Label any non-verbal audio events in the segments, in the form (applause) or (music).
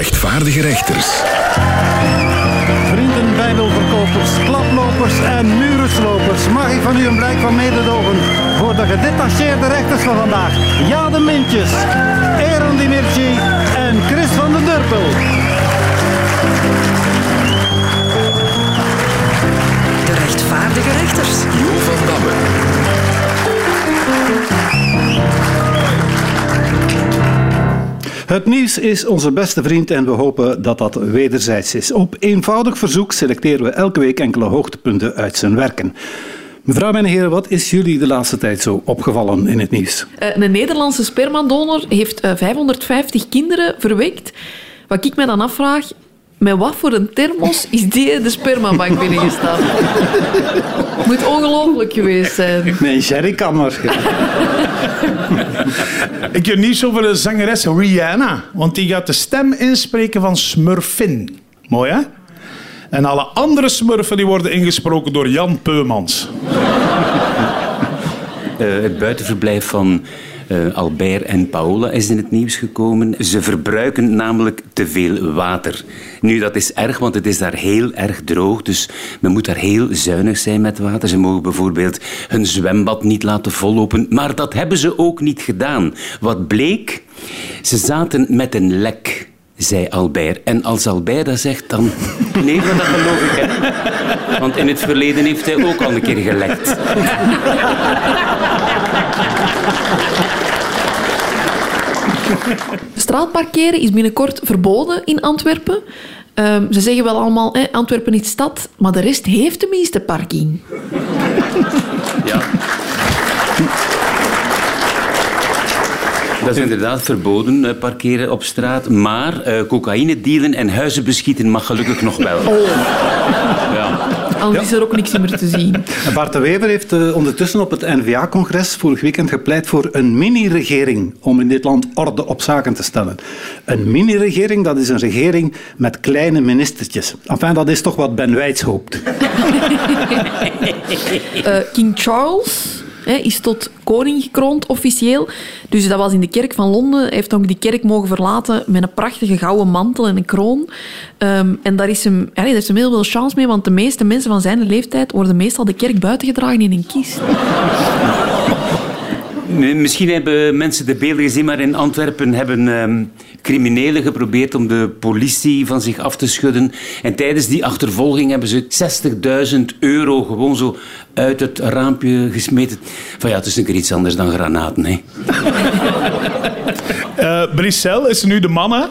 rechtvaardige rechters. Vrienden, bijbelverkopers, klaplopers en murenslopers. Mag ik van u een blijk van mededogen voor de gedetacheerde rechters van vandaag? Ja, de Mintjes, Aaron Dimirci en Chris van den Durpel. De rechtvaardige rechters. Jo van Damme. Het nieuws is onze beste vriend en we hopen dat dat wederzijds is. Op eenvoudig verzoek selecteren we elke week enkele hoogtepunten uit zijn werken. Mevrouw en heren, wat is jullie de laatste tijd zo opgevallen in het nieuws? Eh, Een Nederlandse spermadonor heeft eh, 550 kinderen verwekt. Wat ik me dan afvraag, met wat voor een thermos is die de spermabank (laughs) binnengestapt? Moet ongelooflijk geweest zijn. Nee, Jerry kan waarschijnlijk. (laughs) Ik heb nieuws over de zangeres Rihanna. Want die gaat de stem inspreken van Smurfin. Mooi, hè? En alle andere smurfen die worden ingesproken door Jan Peumans. Eh, het buitenverblijf van eh, Albert en Paola is in het nieuws gekomen. Ze verbruiken namelijk te veel water. Nu, dat is erg, want het is daar heel erg droog. Dus men moet daar heel zuinig zijn met water. Ze mogen bijvoorbeeld hun zwembad niet laten vollopen. Maar dat hebben ze ook niet gedaan. Wat bleek? Ze zaten met een lek zei Albert. En als Albert dat zegt, dan... (laughs) Nee, maar dat geloof ik, hè. Want in het verleden heeft hij ook al een keer gelekt. (laughs) Straatparkeren is binnenkort verboden in Antwerpen. Ehm, ze zeggen wel allemaal, hè, Antwerpen is stad, maar de rest heeft tenminste parking. Ja. Dat is inderdaad verboden, eh, parkeren op straat. Maar eh, cocaïne dealen en huizen beschieten mag gelukkig nog wel. Ja. Anders is er ook niks meer te zien. En (laughs) Bart de Wever heeft eh, ondertussen op het N-VA-congres vorig weekend gepleit voor een mini-regering om in dit land orde op zaken te stellen. Een mini-regering, dat is een regering met kleine ministertjes. Enfin, dat is toch wat Ben Wijts hoopt. (laughs) Eh, King Charles hè, is tot koning gekroond officieel. Dus dat was in de kerk van Londen. Hij heeft ook die kerk mogen verlaten met een prachtige gouden mantel en een kroon. Ehm, en daar is, hem, ja, daar hem heel veel chance mee, want de meeste mensen van zijn leeftijd worden meestal de kerk buitengedragen in een kist. Misschien hebben mensen de beelden gezien, maar in Antwerpen hebben ehm, criminelen geprobeerd om de politie van zich af te schudden. En tijdens die achtervolging hebben ze 60.000 euro gewoon zo uit het raampje gesmeten. Van ja, het is een keer iets anders dan granaten, hè. (laughs) Eh Brissel is nu de man, hè?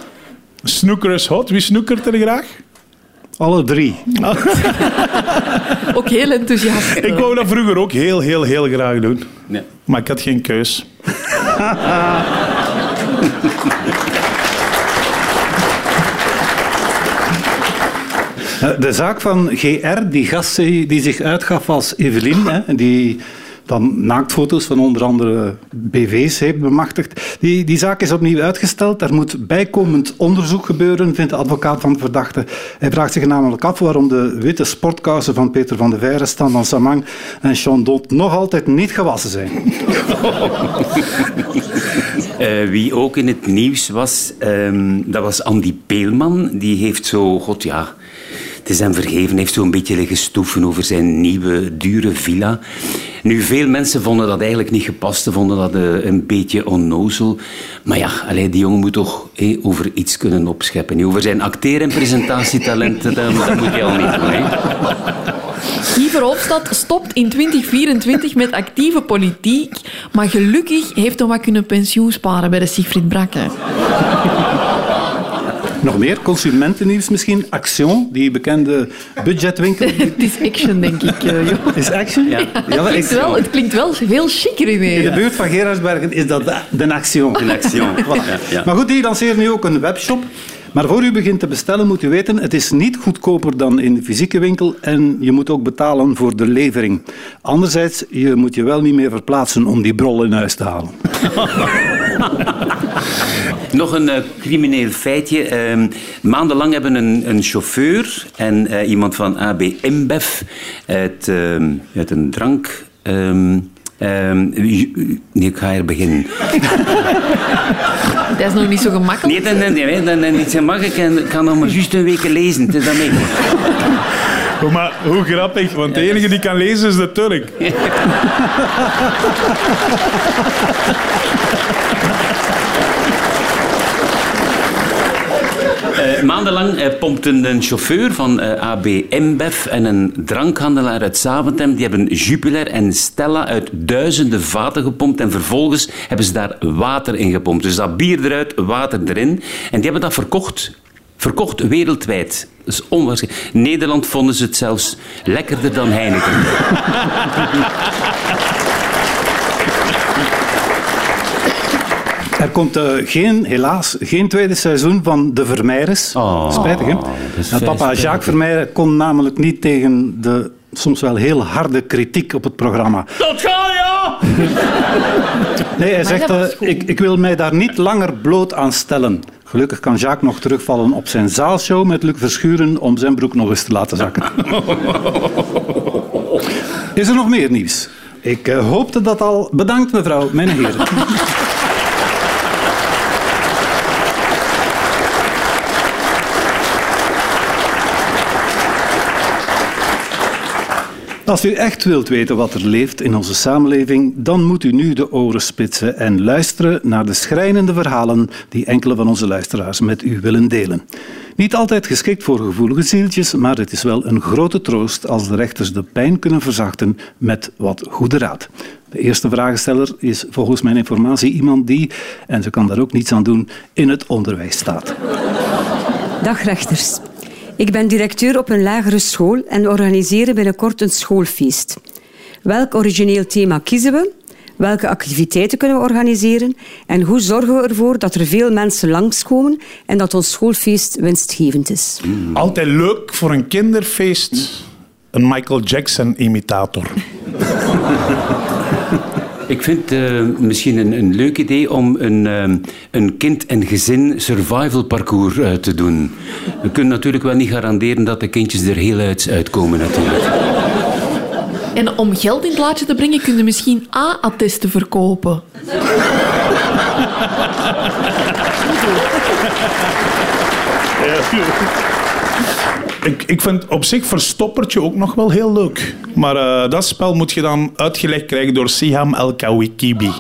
Snoeker is hot. Wie snoekert er graag? Alle drie. Ook heel enthousiast. Ik wou dat vroeger ook heel, heel, heel graag doen. Ja. Maar ik had geen keus. (laughs) De zaak van GR, die gast die die zich uitgaf als Evelien, die dan naaktfoto's van onder andere BV's heeft bemachtigd. Die, die zaak is opnieuw uitgesteld. Er moet bijkomend onderzoek gebeuren, vindt de advocaat van de verdachte. Hij vraagt zich namelijk af waarom de witte sportkousen van Peter van de Veire, Stan Samang en Sean Dont nog altijd niet gewassen zijn. (laughs) Eh, wie ook in het nieuws was, ehm, dat was Andy Peelman. Die heeft zo, god ja, het is vergeven, heeft zo een beetje liggen stoeven over zijn nieuwe, dure villa. Nu, veel mensen vonden dat eigenlijk niet gepast, ze vonden dat eh, een beetje onnozel. Maar ja, allee, die jongen moet toch over iets kunnen opscheppen. Over zijn acteer- en presentatietalenten, dat, dat moet je al niet doen. Hè. Guy stopt in 2024 met actieve politiek, maar gelukkig heeft hij wat kunnen pensioen sparen bij de Siegfried Brakke. Nog meer consumentennieuws misschien. Action, die bekende budgetwinkel. (laughs) Het is action, denk ik. joh. Is Action? Ja. Het, klinkt wel, het klinkt wel heel chiquer In de buurt van Gerardsbergen is dat de, de Action. Een action. (laughs) Voilà. Ja, ja. Maar goed, die lanceren nu ook een webshop. Maar voor u begint te bestellen moet u weten, het is niet goedkoper dan in de fysieke winkel en je moet ook betalen voor de levering. Anderzijds, je moet je wel niet meer verplaatsen om die brol in huis te halen. (laughs) Nog een eh, crimineel feitje. Ehm, maandenlang hebben een, een chauffeur en eh, iemand van AB InBev uit, ehm, uit een drank... ehm, Ehm, nee, ik ga hier beginnen. (laughs) Dat is nog niet zo gemakkelijk. Nee, dat, nee, nee, dat is niet zo makkelijk. Ik kan nog maar juist een week lezen. Het is dat mee. (laughs) Oh, Maar hoe grappig, want de enige die kan lezen is de Turk. (laughs) Eh, maandenlang eh, pompten een chauffeur van eh, AB InBev en een drankhandelaar uit Zaventem. Die hebben Jupiler en Stella uit duizenden vaten gepompt. En vervolgens hebben ze daar water in gepompt. Dus dat bier eruit, water erin. En die hebben dat verkocht. Verkocht wereldwijd. Dat is onwaarschijnlijk. In Nederland vonden ze het zelfs lekkerder dan Heineken. (laughs) Er komt eh, geen, helaas geen tweede seizoen van De Vermeijers. Oh, spijtig, hè? vrij papa spijtig. Jacques Vermeijer kon namelijk niet tegen de soms wel heel harde kritiek op het programma. Dat ga ja! Nee, hij zegt, eh, ik, ik wil mij daar niet langer bloot aan stellen. Gelukkig kan Jacques nog terugvallen op zijn zaalshow met Luc Verschuren om zijn broek nog eens te laten zakken. (laughs) Is er nog meer nieuws? Ik eh, hoopte dat al. Bedankt mevrouw, mijn heren. Als u echt wilt weten wat er leeft in onze samenleving, dan moet u nu de oren spitsen en luisteren naar de schrijnende verhalen die enkele van onze luisteraars met u willen delen. Niet altijd geschikt voor gevoelige zieltjes, maar het is wel een grote troost als de rechters de pijn kunnen verzachten met wat goede raad. De eerste vragensteller is volgens mijn informatie iemand die, en ze kan daar ook niets aan doen, in het onderwijs staat. Dag rechters. Ik ben directeur op een lagere school en we organiseren binnenkort een schoolfeest. Welk origineel thema kiezen we? Welke activiteiten kunnen we organiseren? En hoe zorgen we ervoor dat er veel mensen langskomen en dat ons schoolfeest winstgevend is? Altijd leuk voor een kinderfeest. Een Michael Jackson-imitator. (laughs) Ik vind eh, misschien een, een leuk idee om een, ehm, een kind- en gezin survival parcours eh, te doen. We kunnen natuurlijk wel niet garanderen dat de kindjes er heel uit uitkomen natuurlijk. En om geld in het laadje te brengen, kun je misschien A-attesten verkopen. Ik, ik vind op zich Verstoppertje ook nog wel heel leuk. Maar eh, dat spel moet je dan uitgelegd krijgen door Siham El Kawikibi.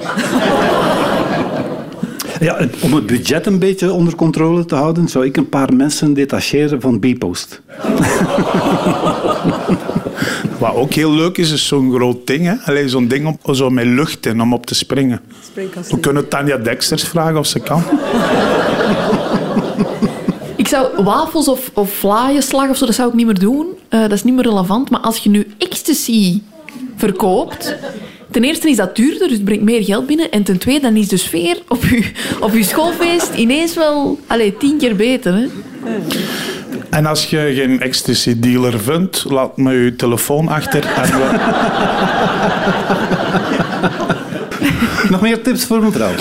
Ja, om het budget een beetje onder controle te houden, zou ik een paar mensen detacheren van B-Post. (laughs) Wat ook heel leuk is, is zo'n groot ding. Hè? Allee, zo'n ding om, zo met lucht in om op te springen. We kunnen Tanja Dexters vragen of ze kan. Ik zou wafels of, of vlaaienslag of zo, dat zou ik niet meer doen. Eh, dat is niet meer relevant. Maar als je nu ecstasy verkoopt... Ten eerste is dat duurder, dus het brengt meer geld binnen. En ten tweede, dan is de sfeer op je, op je schoolfeest ineens wel allez, tien keer beter. Hè? En als je geen ecstasy dealer vindt, laat me je telefoon achter. En we... (laughs) Nog meer tips voor mevrouw?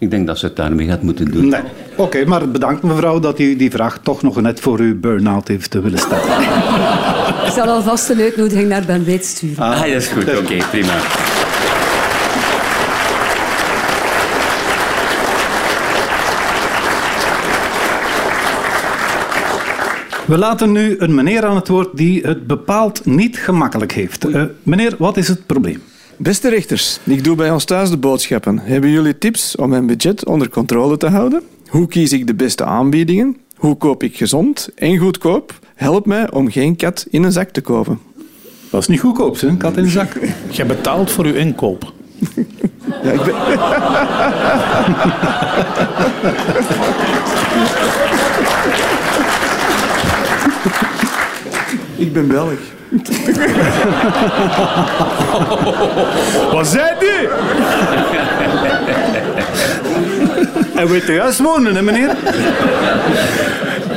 Ik denk dat ze het daarmee gaat moeten doen. Nee. Oké, maar bedankt mevrouw dat u die vraag toch nog net voor uw burn-out heeft willen stellen. Ik zal alvast een uitnodiging naar Ben Weet sturen. Ah, dat is goed. Oké, prima. We laten nu een meneer aan het woord die het bepaald niet gemakkelijk heeft. Eh, meneer, wat is het probleem? Beste rechters, ik doe bij ons thuis de boodschappen. Hebben jullie tips om mijn budget onder controle te houden? Hoe kies ik de beste aanbiedingen? Hoe koop ik gezond en goedkoop? Help mij om geen kat in een zak te kopen. Dat is niet goedkoop, hè? Een kat in de zak. (laughs) Je betaalt voor je inkoop. (laughs) Ja, ik ben... (laughs) ik ben Belg. Wat zei die? En weet juist wonen, hè, meneer?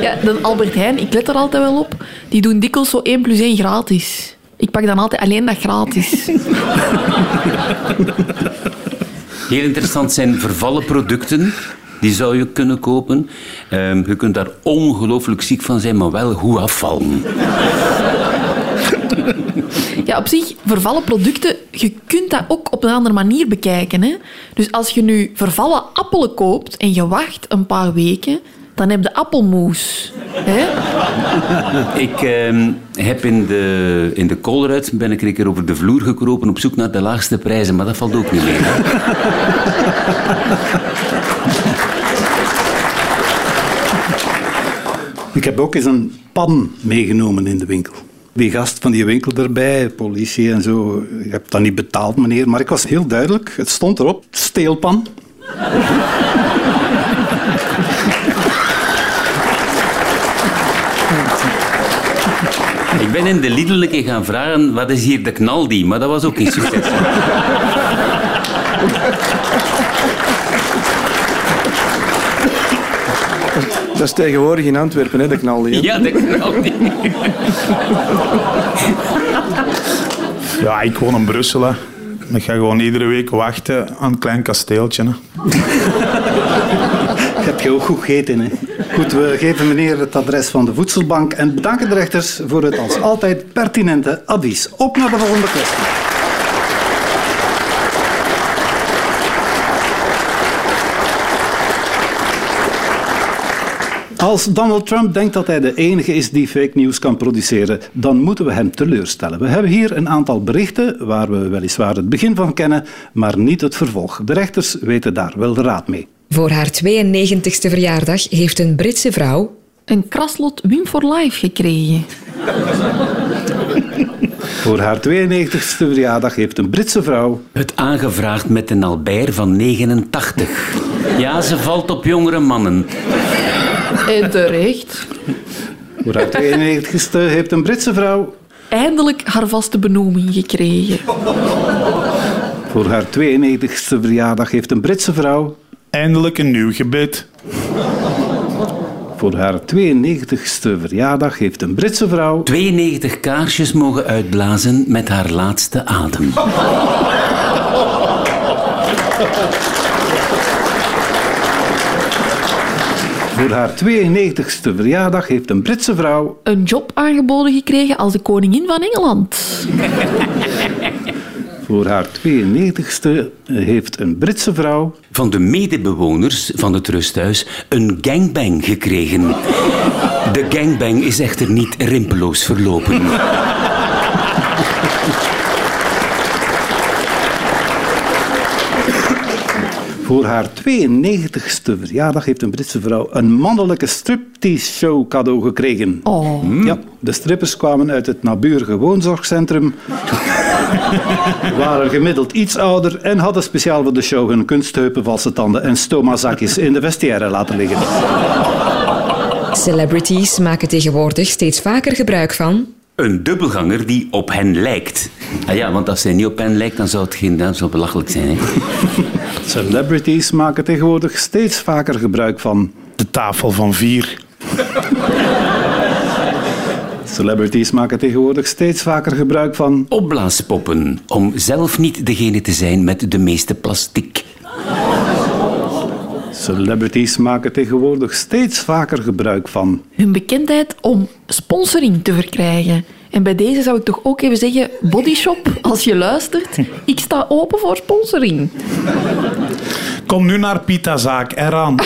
Ja, de Albert Heijn, ik let er altijd wel op. Die doen dikwijls zo 1 plus 1 gratis. Ik pak dan altijd alleen dat gratis. Heel interessant zijn vervallen producten. Die zou je kunnen kopen. Ehm, je kunt daar ongelooflijk ziek van zijn, maar wel goed afvallen. Ja, op zich, vervallen producten je kunt dat ook op een andere manier bekijken. Hè? Dus als je nu vervallen appelen koopt en je wacht een paar weken, dan heb je appelmoes. Hè? Ik ehm, heb in de, in de Colruyt ben ik een keer over de vloer gekropen op zoek naar de laagste prijzen, maar dat valt ook niet mee. Ik heb ook eens een pan meegenomen in de winkel. Die gast van die winkel erbij, politie en zo. Ik heb dat niet betaald, meneer. Maar ik was heel duidelijk. Het stond erop, steelpan. Ik ben in de Lidl gaan vragen, wat is hier de knaldi? Maar dat was ook geen succes. (laughs) Dat is tegenwoordig in Antwerpen, hè, de knaldi. Ja, de knaldi. Ja, ik woon in Brussel. Hè. Ik ga gewoon iedere week wachten aan een klein kasteeltje. Hè. (laughs) Heb je ook goed gegeten, hè? Goed, we geven meneer het adres van de voedselbank en bedanken de rechters voor het als altijd pertinente advies. Op naar de volgende kwestie. Als Donald Trump denkt dat hij de enige is die fake news kan produceren, dan moeten we hem teleurstellen. We hebben hier een aantal berichten waar we weliswaar het begin van kennen, maar niet het vervolg. De rechters weten daar wel de raad mee. Voor haar 92e verjaardag heeft een Britse vrouw Een kraslot Win for Life gekregen. Voor haar 92e verjaardag heeft een Britse vrouw Het aangevraagd met een Albert van 89. Ja, ze valt op jongere mannen. En terecht. Voor haar 92e heeft een Britse vrouw Eindelijk haar vaste benoeming gekregen. Voor haar 92e verjaardag heeft een Britse vrouw Eindelijk een nieuw gebed. Voor haar 92e verjaardag heeft een Britse vrouw 92 kaarsjes mogen uitblazen met haar laatste adem. voor haar 92e verjaardag heeft een Britse vrouw Een job aangeboden gekregen als de koningin van Engeland. Voor haar 92e heeft een Britse vrouw Van de medebewoners van het rusthuis een gangbang gekregen. De gangbang is echter niet rimpeloos verlopen. voor haar 92e verjaardag heeft een Britse vrouw een mannelijke striptease show cadeau gekregen. Oh. Ja, de strippers kwamen uit het naburige woonzorgcentrum, (laughs) waren gemiddeld iets ouder en hadden speciaal voor de show hun kunstheupen, valse tanden en stomazakjes in de vestiaire laten liggen. celebrities maken tegenwoordig steeds vaker gebruik van Een dubbelganger die op hen lijkt. Ah ja, want als hij niet op hen lijkt, dan zou het geen dan zou het belachelijk zijn. Hè? (laughs) Celebrities maken tegenwoordig steeds vaker gebruik van De tafel van vier. Celebrities maken tegenwoordig steeds vaker gebruik van Opblaaspoppen, om zelf niet degene te zijn met de meeste plastiek. Celebrities maken tegenwoordig steeds vaker gebruik van Hun bekendheid om sponsoring te verkrijgen. En bij deze zou ik toch ook even zeggen, Bodyshop, als je luistert, ik sta open voor sponsoring. Kom nu naar Pitazaak, eraan. (laughs)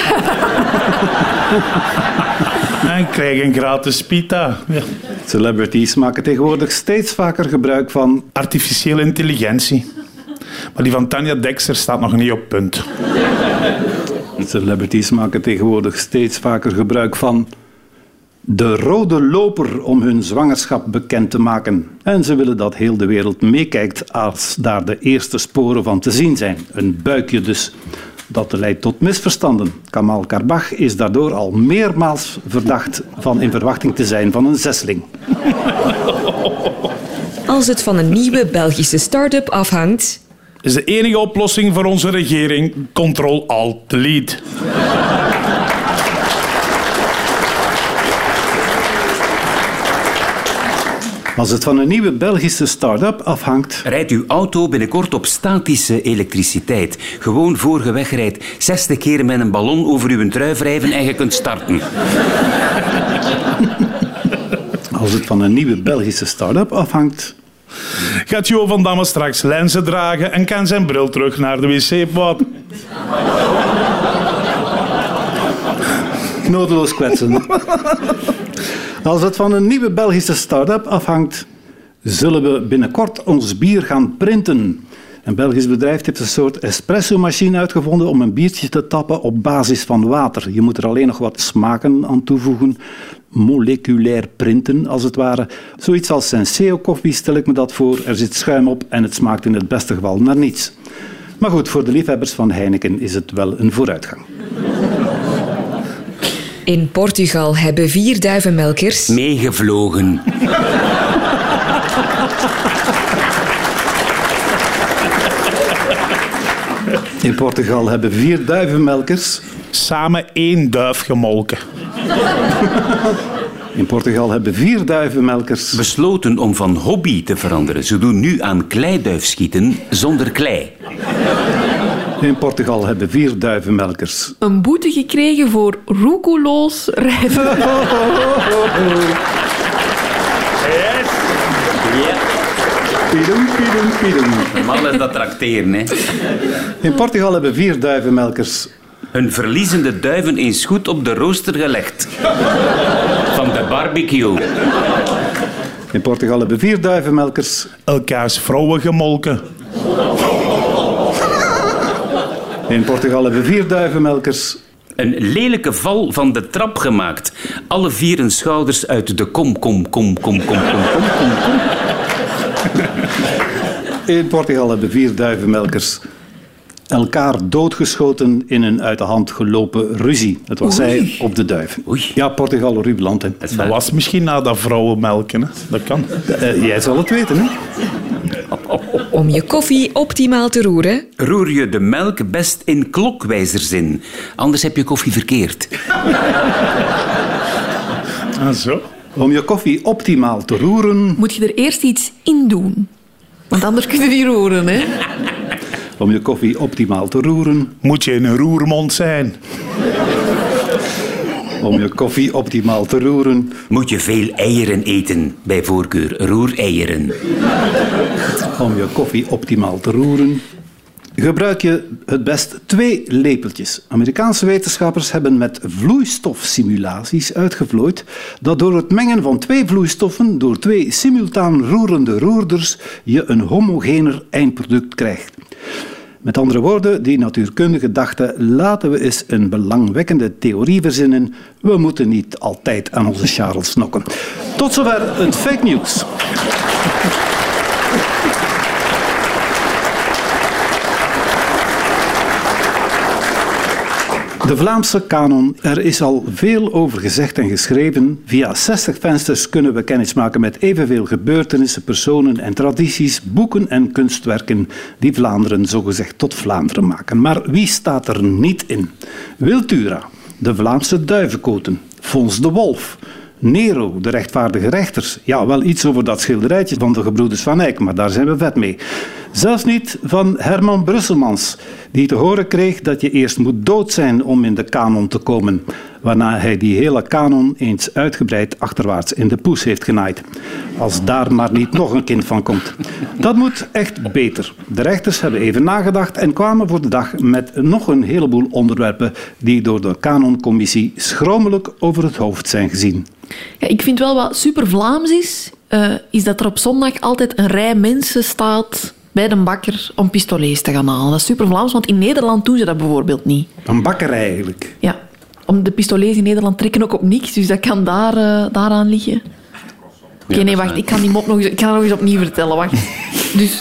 en krijg een gratis pita. Ja. Celebrities maken tegenwoordig steeds vaker gebruik van Artificiële intelligentie. Maar die van Tanja Dexter staat nog niet op punt. Celebrities maken tegenwoordig steeds vaker gebruik van de rode loper om hun zwangerschap bekend te maken. En ze willen dat heel de wereld meekijkt als daar de eerste sporen van te zien zijn. Een buikje dus. Dat leidt tot misverstanden. Kamal Karbach is daardoor al meermaals verdacht van in verwachting te zijn van een zesling. als het van een nieuwe Belgische start-up afhangt. is de enige oplossing voor onze regering Ctrl-Alt-Delete. Als het van een nieuwe Belgische start-up afhangt, Rijdt uw auto binnenkort op statische elektriciteit. Gewoon voor je wegrijdt, 60 keer met een ballon over uw trui wrijven en je kunt starten. (laughs) als het van een nieuwe Belgische start-up afhangt, Gaat Jo van Damme straks lenzen dragen en kan zijn bril terug naar de wc-pot? Nodeloos kwetsen. (laughs) Als het van een nieuwe Belgische start-up afhangt, zullen we binnenkort ons bier gaan printen. Een Belgisch bedrijf heeft een soort espresso-machine uitgevonden om een biertje te tappen op basis van water. Je moet er alleen nog wat smaken aan toevoegen. Moleculair printen, als het ware. Zoiets als Senseo-koffie stel ik me dat voor. Er zit schuim op en het smaakt in het beste geval naar niets. Maar goed, voor de liefhebbers van Heineken is het wel een vooruitgang. In Portugal hebben vier duivenmelkers Meegevlogen. In Portugal hebben vier duivenmelkers. Samen één duif gemolken. In Portugal hebben vier duivenmelkers. Besloten om van hobby te veranderen. Ze doen nu aan kleiduifschieten zonder klei. In Portugal hebben vier duivenmelkers. Een boete gekregen voor roekeloos rijden. (laughs) Ja. Pidum, pidum, pidum. Normaal is dat trakteren, hè. In Portugal hebben vier duivenmelkers. Hun verliezende duiven eens goed op de rooster gelegd. Van de barbecue. In Portugal hebben vier duivenmelkers. Elkaars vrouwen gemolken. In Portugal hebben vier duivenmelkers. Een lelijke val van de trap gemaakt. Alle vier hun schouders uit de kom, kom, kom, kom, kom, kom, kom, kom, kom. In Portugal hebben vier duivenmelkers elkaar doodgeschoten in een uit de hand gelopen ruzie. Het was zij op de. Oei. Ja, Portugal, horribeland. land. hè. Dat was misschien na dat vrouwenmelken. Hè? Dat kan. Eh, jij zal het weten, hè? om je koffie optimaal te roeren. Roer je de melk best in klokwijzerzin. Anders heb je koffie verkeerd. Ah, zo. Om je koffie optimaal te roeren, Moet je er eerst iets in doen. Want anders kun je die roeren, hè. Om je koffie optimaal te roeren, Moet je een roermond zijn. om je koffie optimaal te roeren, Moet je veel eieren eten. Bij voorkeur roereieren. om je koffie optimaal te roeren, gebruik je het best twee lepeltjes. Amerikaanse wetenschappers hebben met vloeistofsimulaties uitgevlooid dat door het mengen van twee vloeistoffen door twee simultaan roerende roerders je een homogener eindproduct krijgt. Met andere woorden, die natuurkundigen dachten, laten we eens een belangwekkende theorie verzinnen. We moeten niet altijd aan onze Charles snokken. Tot zover het fake news. De Vlaamse kanon. Er is al veel over gezegd en geschreven. Via 60 vensters kunnen we kennismaken met evenveel gebeurtenissen, personen en tradities, boeken en kunstwerken die Vlaanderen zogezegd tot Vlaanderen maken. Maar wie staat er niet in? Wiltura, de Vlaamse duivenkoten, Fons de Wolf, Nero, de rechtvaardige rechters. Ja, wel iets over dat schilderijtje van de gebroeders Van Eyck, maar daar zijn we vet mee. Zelfs niet van Herman Brusselmans, die te horen kreeg dat je eerst moet dood zijn om in de kanon te komen, waarna hij die hele kanon eens uitgebreid achterwaarts in de poes heeft genaaid. Als daar maar niet nog een kind van komt. Dat moet echt beter. De rechters hebben even nagedacht en kwamen voor de dag met nog een heleboel onderwerpen die door de kanoncommissie schromelijk over het hoofd zijn gezien. Ja, ik vind wel wat super Vlaams is, eh, is dat er op zondag altijd een rij mensen staat bij de bakker om pistolets te gaan halen. Dat is super Vlaams, want in Nederland doen ze dat bijvoorbeeld niet. Een bakkerij eigenlijk. Ja, om de pistolets in Nederland trekken ook op niks, dus dat kan daar, eh, daaraan liggen. Oké, nee, wacht, ik kan die mop nog eens, ik ga nog eens opnieuw vertellen, wacht. (laughs) Dus,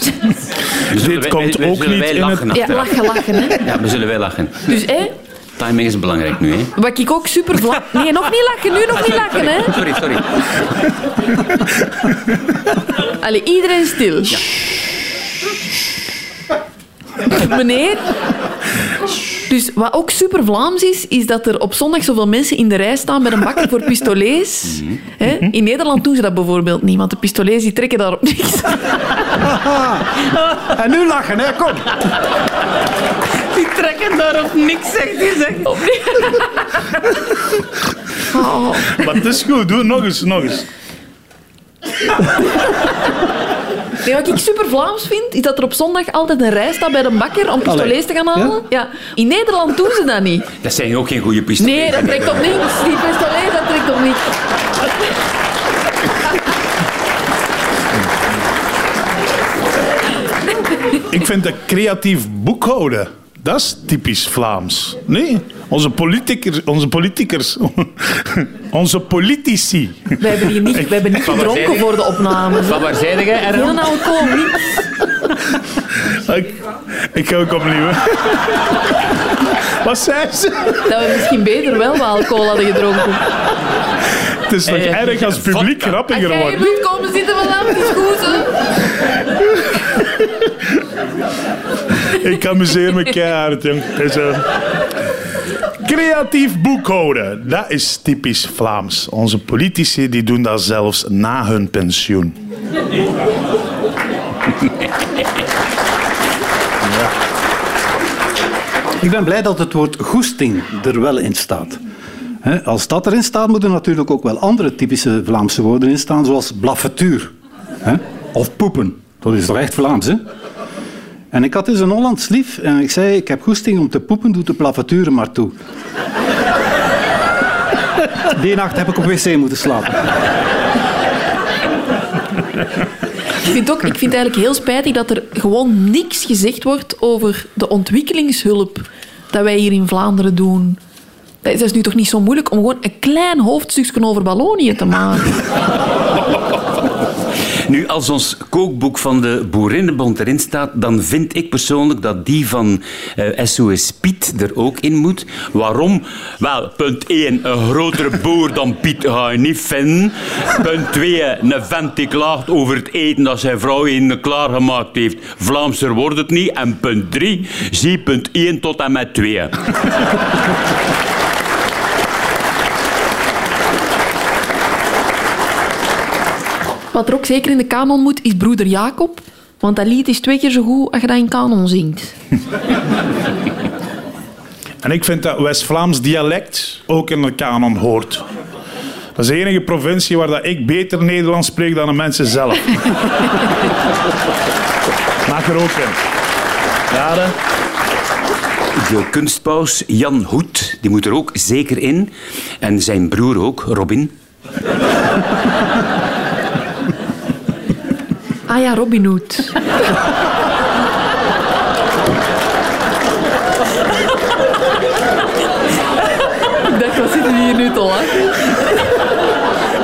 Zullen Dit wij- komt wij- ook niet wij in het- lachen ja, lachen, lachen, hè. Ja, we zullen wij lachen. Dus, hè, Timing is belangrijk nu, hè? wat ik ook super Vlaams... Nee, nog niet lachen, nu nog niet lachen, hè. Sorry, sorry. Allee, iedereen stil. (laughs) Meneer. Dus wat ook super Vlaams is, is dat er op zondag zoveel mensen in de rij staan met een bakker voor pistolets. Hè? In Nederland doen ze dat bijvoorbeeld niet, want de pistolets die trekken daar op niks. (laughs) En nu lachen, hè? Kom. Die trekken daar op niks, zegt hij. Zegt. Op niks. (laughs) Oh. Maar het is goed, doe nog eens, nog eens. (laughs) Nee, wat ik super Vlaams vind, is dat er op zondag altijd een rij staat bij de bakker om pistolets te gaan halen. Ja? In Nederland doen ze dat niet. Dat zijn ook geen goede pistolen. Nee, dat trekt op niks. Die pistolet, dat trekt op niks. Ik vind dat creatief boekhouden, dat is typisch Vlaams. Nee, onze politicers, onze, (laughs) onze politici. We hebben hier niet, we hebben niet gedronken voor de opname. Van waar zijn jij, Erwin? alcohol, niet. Ik, ik ga ook opnieuw. Wat zei ze? Dat we misschien beter wel wat alcohol hadden gedronken. Het is nog Eh, erg als het publiek vodka. Als grappiger jij wordt. wilt komen zitten vanavond, is goed, hè? (laughs) (laughs) Ik amuseer me keihard, jong. Eh, creatief boekhouden, dat is typisch Vlaams. Onze politici die doen dat zelfs na hun pensioen. Ik ben blij dat het woord goesting er wel in staat. Als dat erin staat, moeten er natuurlijk ook wel andere typische Vlaamse woorden in staan, zoals blaffetuur of poepen. Dat is toch echt Vlaams, hè? En ik had dus een Hollands lief en ik zei, ik heb goesting om te poepen, doe de blaffetuur er maar toe. (laughs) Die nacht heb ik op wc moeten slapen. Ik vind, ook, ik vind het eigenlijk heel spijtig dat er gewoon niks gezegd wordt over de ontwikkelingshulp dat wij hier in Vlaanderen doen. Dat is nu toch niet zo moeilijk om gewoon een klein hoofdstukje over Wallonië te maken. (laughs) Nu, als ons kookboek van de Boerinnenbond erin staat, dan vind ik persoonlijk dat die van eh, SOS Piet er ook in moet. Waarom? Wel, punt 1, een grotere boer dan Piet ga je niet vinden. Punt 2, een vent die klaagt over het eten dat zijn vrouw in klaargemaakt heeft. Vlaamser wordt het niet. En punt 3, zie punt 1 tot en met 2. Wat er ook zeker in de kanon moet, is broeder Jacob. Want dat lied is twee keer zo goed als je dat in kanon zingt. (laughs) En ik vind dat West-Vlaams dialect ook in de kanon hoort. Dat is de enige provincie waar dat ik beter Nederlands spreek dan de mensen zelf. (laughs) Maak er ook in. Ja? De kunstpaus Jan Hoed, die moet er ook zeker in. En zijn broer ook, Robin. Ah ja, Robin Hood. Ik dacht, wat zitten hier nu te lachen?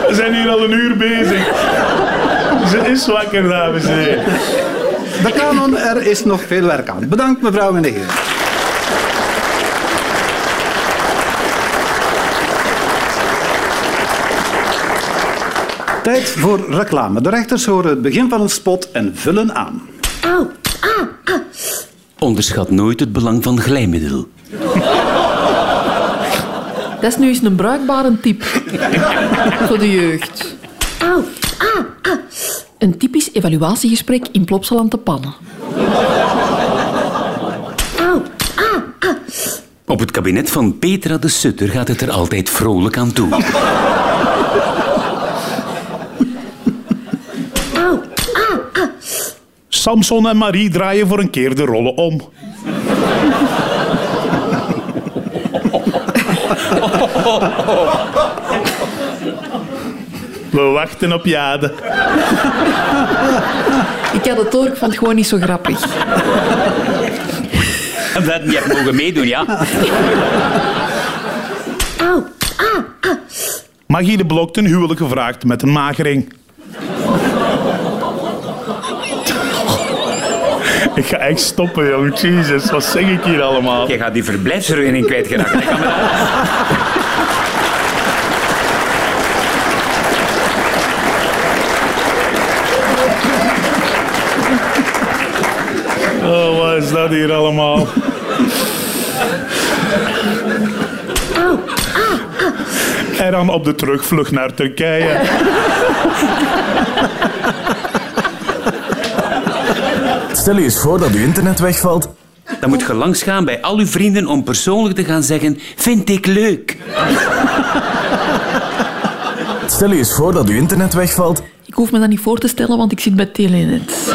We zijn hier al een uur bezig. Ze is wakker, dames en heren. De kanon, er is nog veel werk aan. Bedankt mevrouw en heren. Tijd voor reclame. De rechters horen het begin van een spot en vullen aan. Onderschat nooit het belang van glijmiddel. Dat is nu eens een bruikbare tip voor de jeugd. Een typisch evaluatiegesprek in Plopsaland te pannen. Op het kabinet van Petra de Sutter gaat het er altijd vrolijk aan toe. Samson en Marie draaien voor een keer de rollen om. We wachten op Jade. Ik had het door, ik vond het gewoon niet zo grappig. En dat je hebt mogen meedoen, ja? Magie de Blok ten huwelijk gevraagd met een magering. (laughs) Ik ga echt stoppen, jong. Jezus, wat zeg ik hier allemaal? Je gaat die verblijfsvergunning kwijtgeraken. (laughs) Oh, wat is dat hier allemaal? (laughs) En dan op de terugvlucht naar Turkije. Stel je eens voor dat uw internet wegvalt. Dan moet je langsgaan bij al uw vrienden om persoonlijk te gaan zeggen... Vind ik leuk. Stel je eens voor dat uw internet wegvalt. Ik hoef me dat niet voor te stellen, want ik zit bij Telenet.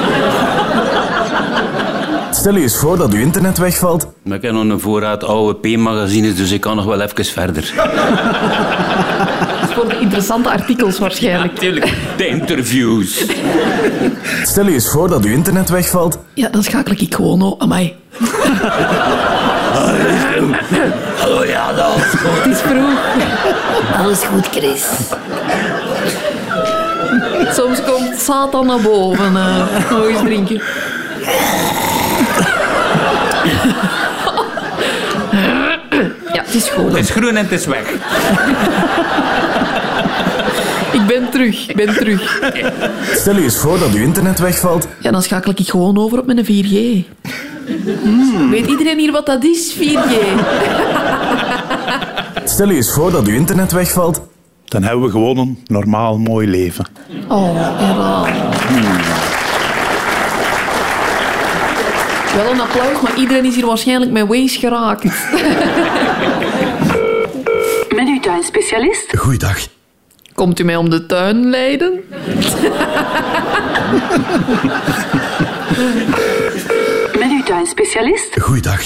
Stel je eens voor dat uw internet wegvalt. Maar ik heb nog een voorraad oude P-magazines, dus ik kan nog wel even verder. Voor de interessante artikels waarschijnlijk. Natuurlijk, de interviews. Stel je eens voor dat uw internet wegvalt. Ja, dan schakel ik gewoon op. Amai. Oh ja, dat is goed. Het is vroeg. Alles goed, Chris. Soms komt Satan naar boven. eh nog eens drinken. Het is goed. Het is groen en het is weg. Ik ben terug. Ik ben terug. Stel je eens voor dat uw internet wegvalt. Ja, dan schakel ik gewoon over op mijn 4G. Weet iedereen hier wat dat is, 4G? Stel je eens voor dat uw internet wegvalt. Dan hebben we gewoon een normaal mooi leven. Oh, ja. Wel een applaus, maar iedereen is hier waarschijnlijk met Waze geraakt. (laughs) Met uw tuinspecialist? Goeiedag. Komt u mij om de tuin leiden? (laughs) Met uw tuinspecialist? Goeiedag.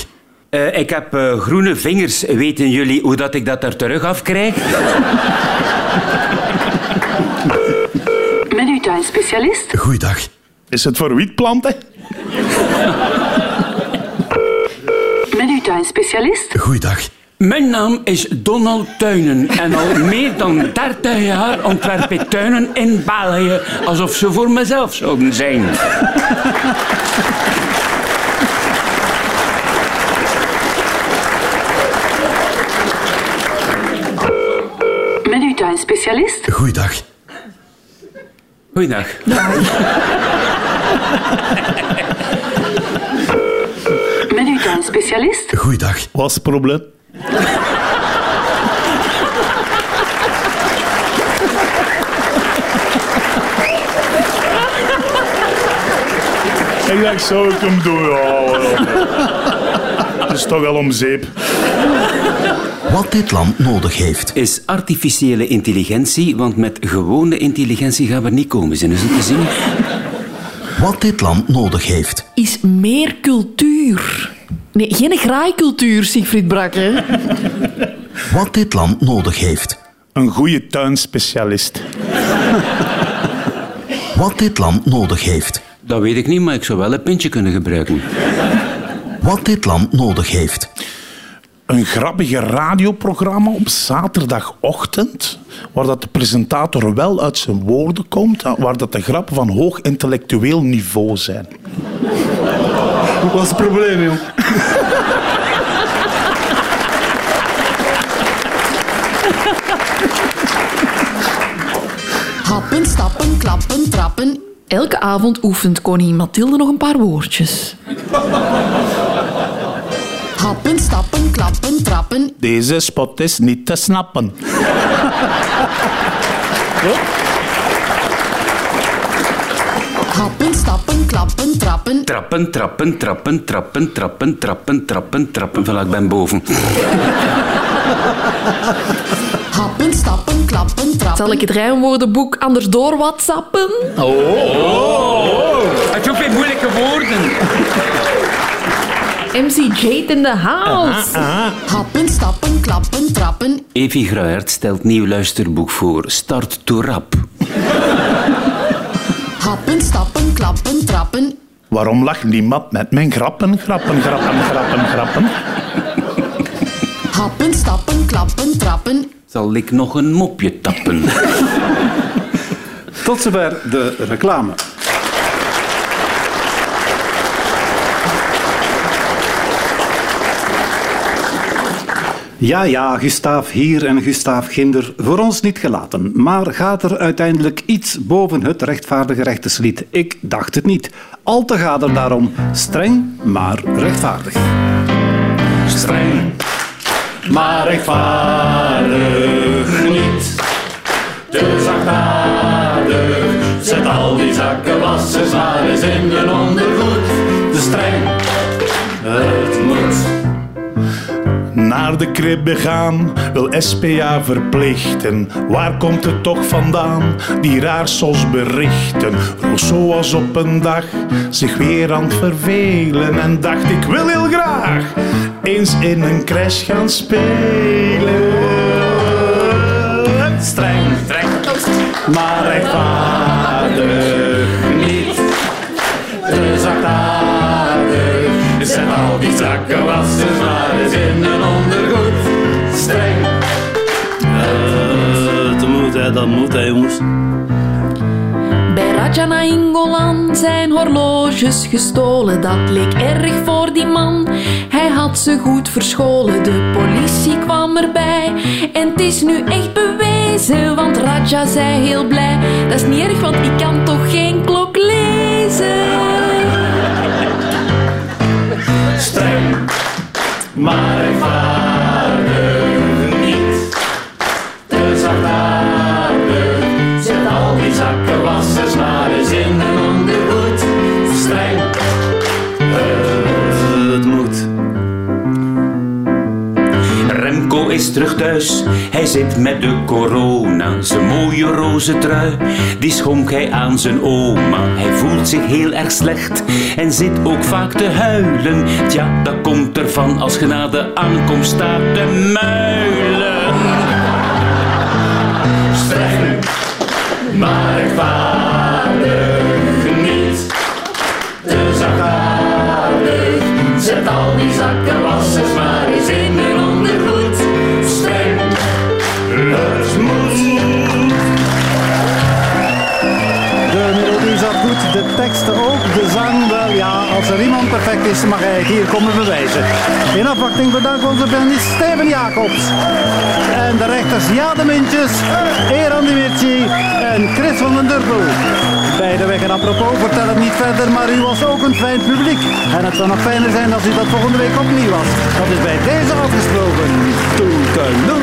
Eh, ik heb eh, groene vingers. Weten jullie hoe dat ik dat er terug afkrijg? Met (laughs) uw tuinspecialist? Goeiedag. Is het voor wietplanten? Tuinspecialist? Goeiedag. Mijn naam is Donald Tuinen en al meer dan 30 jaar ontwerp ik tuinen in België alsof ze voor mezelf zouden zijn. Met uw tuinspecialist? Goeiedag. Goeiedag. Met (laughs) uw tuinspecialist? Goeiedag. Wat is het probleem? Ik dacht, zou ik hem doen? Ja, ja. Het is toch wel om zeep. Wat dit land nodig heeft. Is artificiële intelligentie, want met gewone intelligentie gaan we niet komen. Zijn ze te zien? Wat dit land nodig heeft. Is meer cultuur. Nee, geen graaikultuur, Siegfried Brakke. Wat dit land nodig heeft. Een goede tuinspecialist. Wat dit land nodig heeft. Dat weet ik niet, maar ik zou wel een pintje kunnen gebruiken. Wat dit land nodig heeft. Een grappige radioprogramma op zaterdagochtend, waar dat de presentator wel uit zijn woorden komt, waar dat de grappen van hoog intellectueel niveau zijn. Wat is het probleem, jong? Happen, stappen, klappen, trappen. Elke avond oefent koningin Mathilde nog een paar woordjes. Happen, stappen, klappen, trappen. Deze spot is niet te snappen. Happen, stappen, klappen, trappen. Trappen, trappen, trappen, trappen, trappen, trappen, trappen, trappen. Voilà, ik ben boven. (laughs) Happen, stappen, klappen, trappen. Zal ik het rijmwoordenboek anders door whatsappen? Het hoeft geen moeilijke woorden. MC Jade in the house. Happen, stappen, klappen, trappen. Evie Gruijert stelt nieuw luisterboek voor. Start to rap. Happen, stappen, klappen, trappen. Waarom lacht niemand met mijn grappen, grappen, grappen, grappen, grappen? Happen, stappen, klappen, trappen. Zal ik nog een mopje tappen? Tot zover de reclame. Ja, ja, Gustaaf hier en Gustaaf Ginder, voor ons niet gelaten. Maar gaat er uiteindelijk iets boven het rechtvaardige rechterslied? Ik dacht het niet. Al te gaat er daarom streng, maar rechtvaardig. Streng, maar rechtvaardig niet. Te zachtaardig, zet al die zakkenwassers maar eens in je ondergoed. Te streng, moet. Naar de krib begaan, wil SPA verplichten. Waar komt het toch vandaan, die raarsos berichten? Rousseau was op een dag zich weer aan het vervelen en dacht ik wil heel graag eens in een crash gaan spelen. Streng, streng, maar rechtvaardig niet. Gestolen. Dat leek erg voor die man. Hij had ze goed verscholen. De politie kwam erbij. En het is nu echt bewezen. Want Raja zei heel blij. Dat is niet erg, want ik kan toch geen klok lezen. streng, maar rechtvaardig terug thuis, hij zit met de corona. Zijn mooie roze trui, die schonk hij aan zijn oma. Hij voelt zich heel erg slecht en zit ook vaak te huilen. Tja, dat komt ervan als je na de aankomst staat te muilen. streng, maar rechtvaardig teksten ook, de zang wel. Ja, als er iemand perfect is, mag hij hier komen bewijzen. In afwachting bedankt onze pianist Steven Jacobs. En de rechters Jade Mintjes, Eran Dimitri en Chris van den Durpel. Beide weg en apropos, vertel het niet verder, maar u was ook een fijn publiek. En het zou nog fijner zijn als u dat volgende week opnieuw was. Dat is bij deze afgesproken. Toeteloe.